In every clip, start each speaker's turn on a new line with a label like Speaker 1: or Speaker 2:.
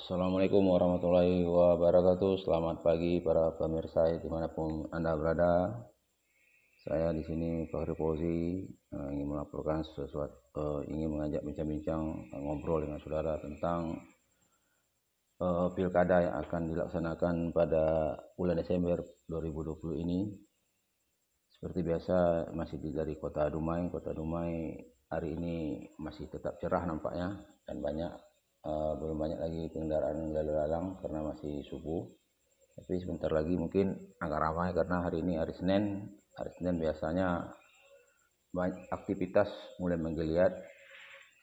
Speaker 1: Assalamualaikum warahmatullahi wabarakatuh. Selamat pagi para pemirsa di mana pun anda berada. Saya di sini Fahri Fauzi uh, ingin melaporkan sesuatu, uh, ingin mengajak bincang-bincang uh, ngobrol dengan saudara tentang uh, pilkada yang akan dilaksanakan pada bulan Desember 2020 ini. Seperti biasa masih dari kota Dumai. Kota Dumai hari ini masih tetap cerah nampaknya dan banyak uh, belum banyak lagi kendaraan lalu lalang karena masih subuh. Tapi sebentar lagi mungkin agak ramai karena hari ini hari Senin. Hari Senin biasanya aktivitas mulai menggeliat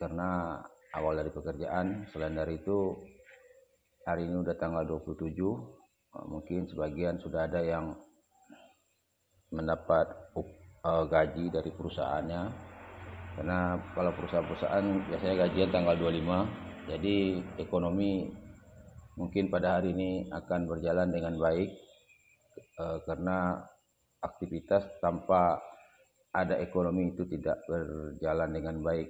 Speaker 1: karena awal dari pekerjaan. Selain dari itu hari ini udah tanggal 27 uh, mungkin sebagian sudah ada yang mendapat uh, gaji dari perusahaannya. Karena kalau perusahaan-perusahaan biasanya gajian tanggal 25 jadi ekonomi mungkin pada hari ini akan berjalan dengan baik eh, karena aktivitas tanpa ada ekonomi itu tidak berjalan dengan baik.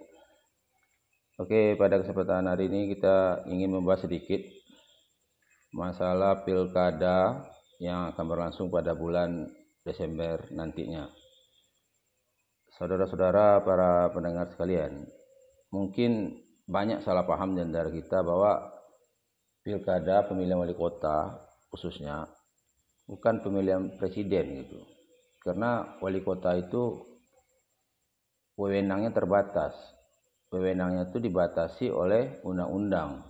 Speaker 1: Oke, pada kesempatan hari ini kita ingin membahas sedikit masalah pilkada yang akan berlangsung pada bulan Desember nantinya. Saudara-saudara para pendengar sekalian, mungkin banyak salah paham di antara kita bahwa pilkada pemilihan wali kota khususnya bukan pemilihan presiden gitu. Karena wali kota itu wewenangnya terbatas. Wewenangnya itu dibatasi oleh undang-undang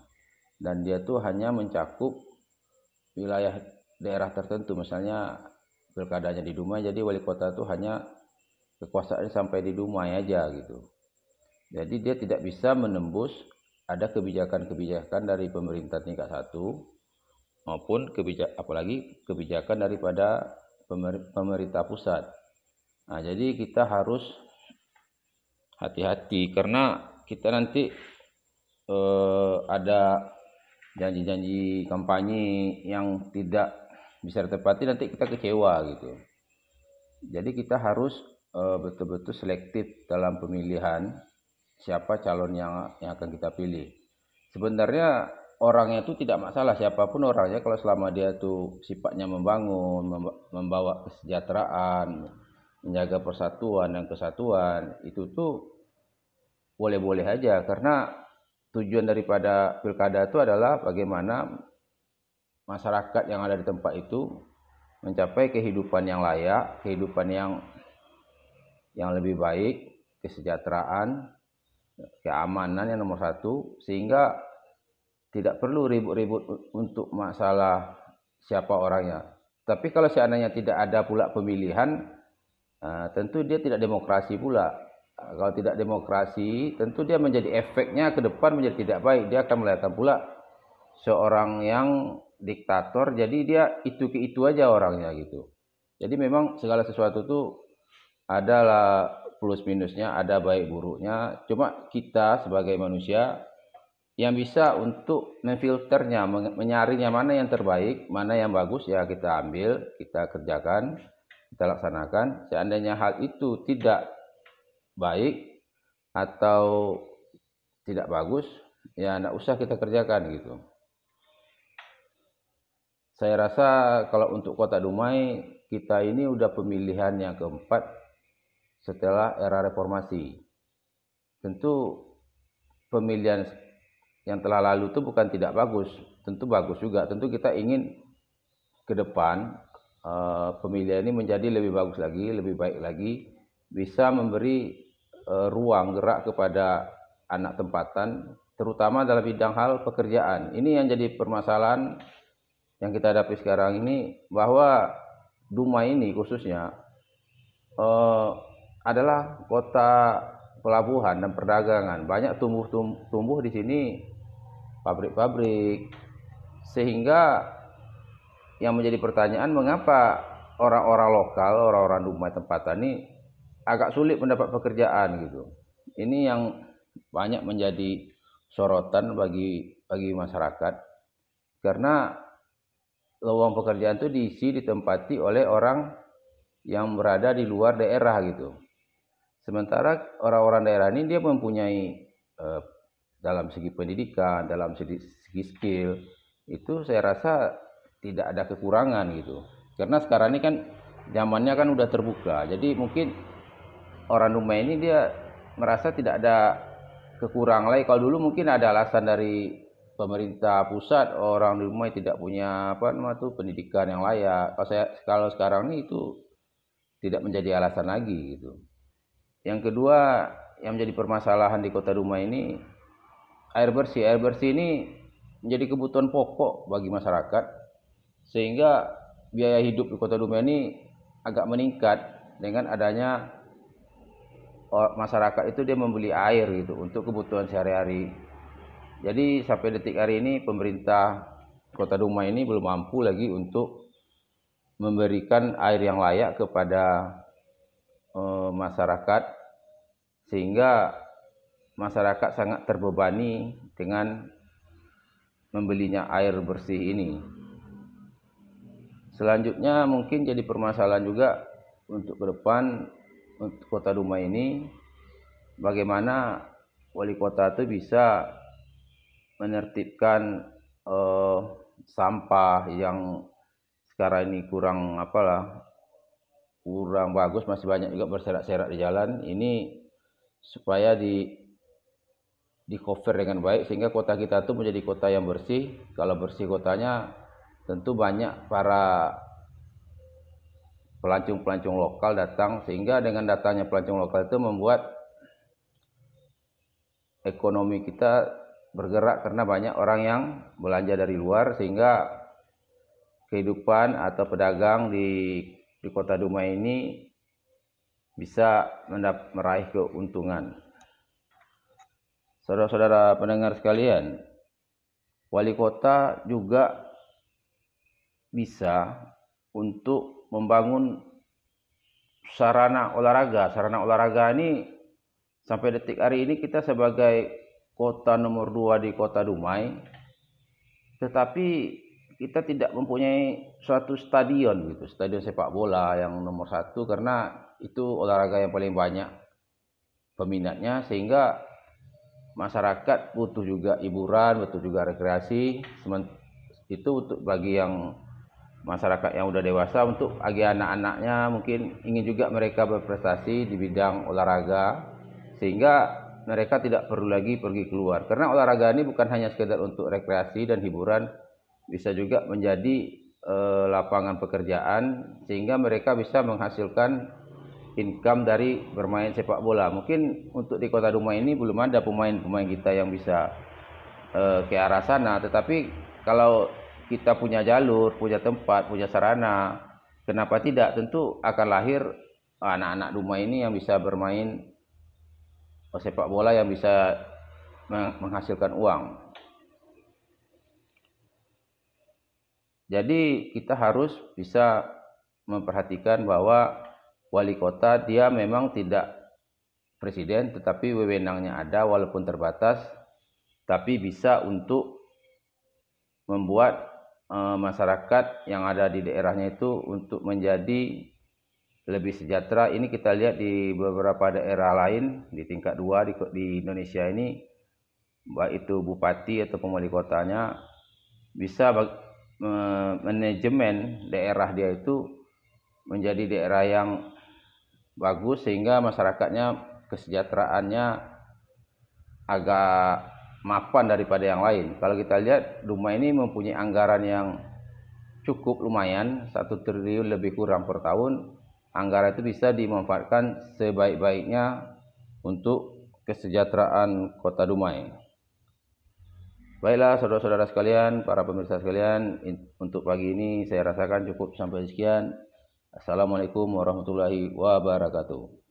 Speaker 1: dan dia tuh hanya mencakup wilayah daerah tertentu misalnya pilkadanya di Dumai jadi wali kota itu hanya kekuasaan sampai di Dumai aja gitu jadi dia tidak bisa menembus ada kebijakan-kebijakan dari pemerintah tingkat satu maupun kebijak apalagi kebijakan daripada pemerintah pusat. Nah, jadi kita harus hati-hati karena kita nanti eh, ada janji-janji kampanye yang tidak bisa ditepati nanti kita kecewa gitu. Jadi kita harus eh, betul-betul selektif dalam pemilihan siapa calon yang yang akan kita pilih. Sebenarnya orangnya itu tidak masalah siapa pun orangnya kalau selama dia tuh sifatnya membangun, membawa kesejahteraan, menjaga persatuan dan kesatuan, itu tuh boleh-boleh aja karena tujuan daripada pilkada itu adalah bagaimana masyarakat yang ada di tempat itu mencapai kehidupan yang layak, kehidupan yang yang lebih baik, kesejahteraan, keamanan yang nomor satu sehingga tidak perlu ribut-ribut untuk masalah siapa orangnya. Tapi kalau seandainya tidak ada pula pemilihan, uh, tentu dia tidak demokrasi pula. Uh, kalau tidak demokrasi, tentu dia menjadi efeknya ke depan menjadi tidak baik. Dia akan melahirkan pula seorang yang diktator. Jadi dia itu ke itu aja orangnya gitu. Jadi memang segala sesuatu itu adalah plus minusnya, ada baik buruknya. Cuma kita sebagai manusia yang bisa untuk memfilternya, menyaringnya mana yang terbaik, mana yang bagus ya kita ambil, kita kerjakan, kita laksanakan. Seandainya hal itu tidak baik atau tidak bagus, ya tidak usah kita kerjakan gitu. Saya rasa kalau untuk kota Dumai kita ini udah pemilihan yang keempat setelah era reformasi. Tentu pemilihan yang telah lalu itu bukan tidak bagus, tentu bagus juga. Tentu kita ingin ke depan uh, pemilihan ini menjadi lebih bagus lagi, lebih baik lagi, bisa memberi uh, ruang gerak kepada anak tempatan, terutama dalam bidang hal pekerjaan. Ini yang jadi permasalahan yang kita hadapi sekarang ini bahwa Duma ini khususnya uh, adalah kota pelabuhan dan perdagangan. Banyak tumbuh tumbuh di sini pabrik-pabrik sehingga yang menjadi pertanyaan mengapa orang-orang lokal, orang-orang rumah tempat ini agak sulit mendapat pekerjaan gitu. Ini yang banyak menjadi sorotan bagi bagi masyarakat karena lowong pekerjaan itu diisi ditempati oleh orang yang berada di luar daerah gitu. Sementara orang-orang daerah ini dia mempunyai uh, dalam segi pendidikan, dalam segi, segi skill itu saya rasa tidak ada kekurangan gitu. Karena sekarang ini kan zamannya kan udah terbuka. Jadi mungkin orang Dumai ini dia merasa tidak ada kekurangan lagi. Kalau dulu mungkin ada alasan dari pemerintah pusat orang di rumah tidak punya apa nama tuh pendidikan yang layak. Kalau saya kalau sekarang ini itu tidak menjadi alasan lagi gitu. Yang kedua yang menjadi permasalahan di Kota Dumai ini air bersih. Air bersih ini menjadi kebutuhan pokok bagi masyarakat sehingga biaya hidup di Kota Dumai ini agak meningkat dengan adanya masyarakat itu dia membeli air gitu untuk kebutuhan sehari-hari jadi sampai detik hari ini pemerintah Kota Duma ini belum mampu lagi untuk memberikan air yang layak kepada e, masyarakat sehingga masyarakat sangat terbebani dengan membelinya air bersih ini. Selanjutnya mungkin jadi permasalahan juga untuk ke depan untuk Kota Duma ini bagaimana wali kota itu bisa menertibkan uh, sampah yang sekarang ini kurang apalah kurang bagus masih banyak juga berserak-serak di jalan ini supaya di di cover dengan baik sehingga kota kita itu menjadi kota yang bersih. Kalau bersih kotanya tentu banyak para pelancong-pelancong lokal datang sehingga dengan datangnya pelancong lokal itu membuat ekonomi kita bergerak karena banyak orang yang belanja dari luar sehingga kehidupan atau pedagang di di kota Dumai ini bisa meraih keuntungan. Saudara-saudara pendengar sekalian, wali kota juga bisa untuk membangun sarana olahraga. Sarana olahraga ini sampai detik hari ini kita sebagai kota nomor dua di kota Dumai, tetapi kita tidak mempunyai suatu stadion gitu, stadion sepak bola yang nomor satu karena itu olahraga yang paling banyak peminatnya sehingga masyarakat butuh juga hiburan, butuh juga rekreasi. Itu untuk bagi yang masyarakat yang udah dewasa untuk bagi anak-anaknya mungkin ingin juga mereka berprestasi di bidang olahraga sehingga mereka tidak perlu lagi pergi keluar. Karena olahraga ini bukan hanya sekedar untuk rekreasi dan hiburan, bisa juga menjadi e, lapangan pekerjaan sehingga mereka bisa menghasilkan income dari bermain sepak bola. Mungkin untuk di Kota Dumai ini belum ada pemain-pemain kita yang bisa e, ke arah sana, tetapi kalau kita punya jalur, punya tempat, punya sarana, kenapa tidak? Tentu akan lahir anak-anak Dumai ini yang bisa bermain sepak bola yang bisa menghasilkan uang. Jadi kita harus bisa memperhatikan bahwa wali kota dia memang tidak presiden tetapi wewenangnya ada walaupun terbatas tapi bisa untuk membuat e, masyarakat yang ada di daerahnya itu untuk menjadi lebih sejahtera. Ini kita lihat di beberapa daerah lain di tingkat dua di, di Indonesia ini baik itu bupati atau wali kotanya bisa manajemen daerah dia itu menjadi daerah yang bagus sehingga masyarakatnya kesejahteraannya agak mapan daripada yang lain. Kalau kita lihat Duma ini mempunyai anggaran yang cukup lumayan satu triliun lebih kurang per tahun anggaran itu bisa dimanfaatkan sebaik-baiknya untuk kesejahteraan kota Dumai. Baiklah saudara-saudara sekalian, para pemirsa sekalian, untuk pagi ini saya rasakan cukup sampai sekian. Assalamualaikum warahmatullahi wabarakatuh.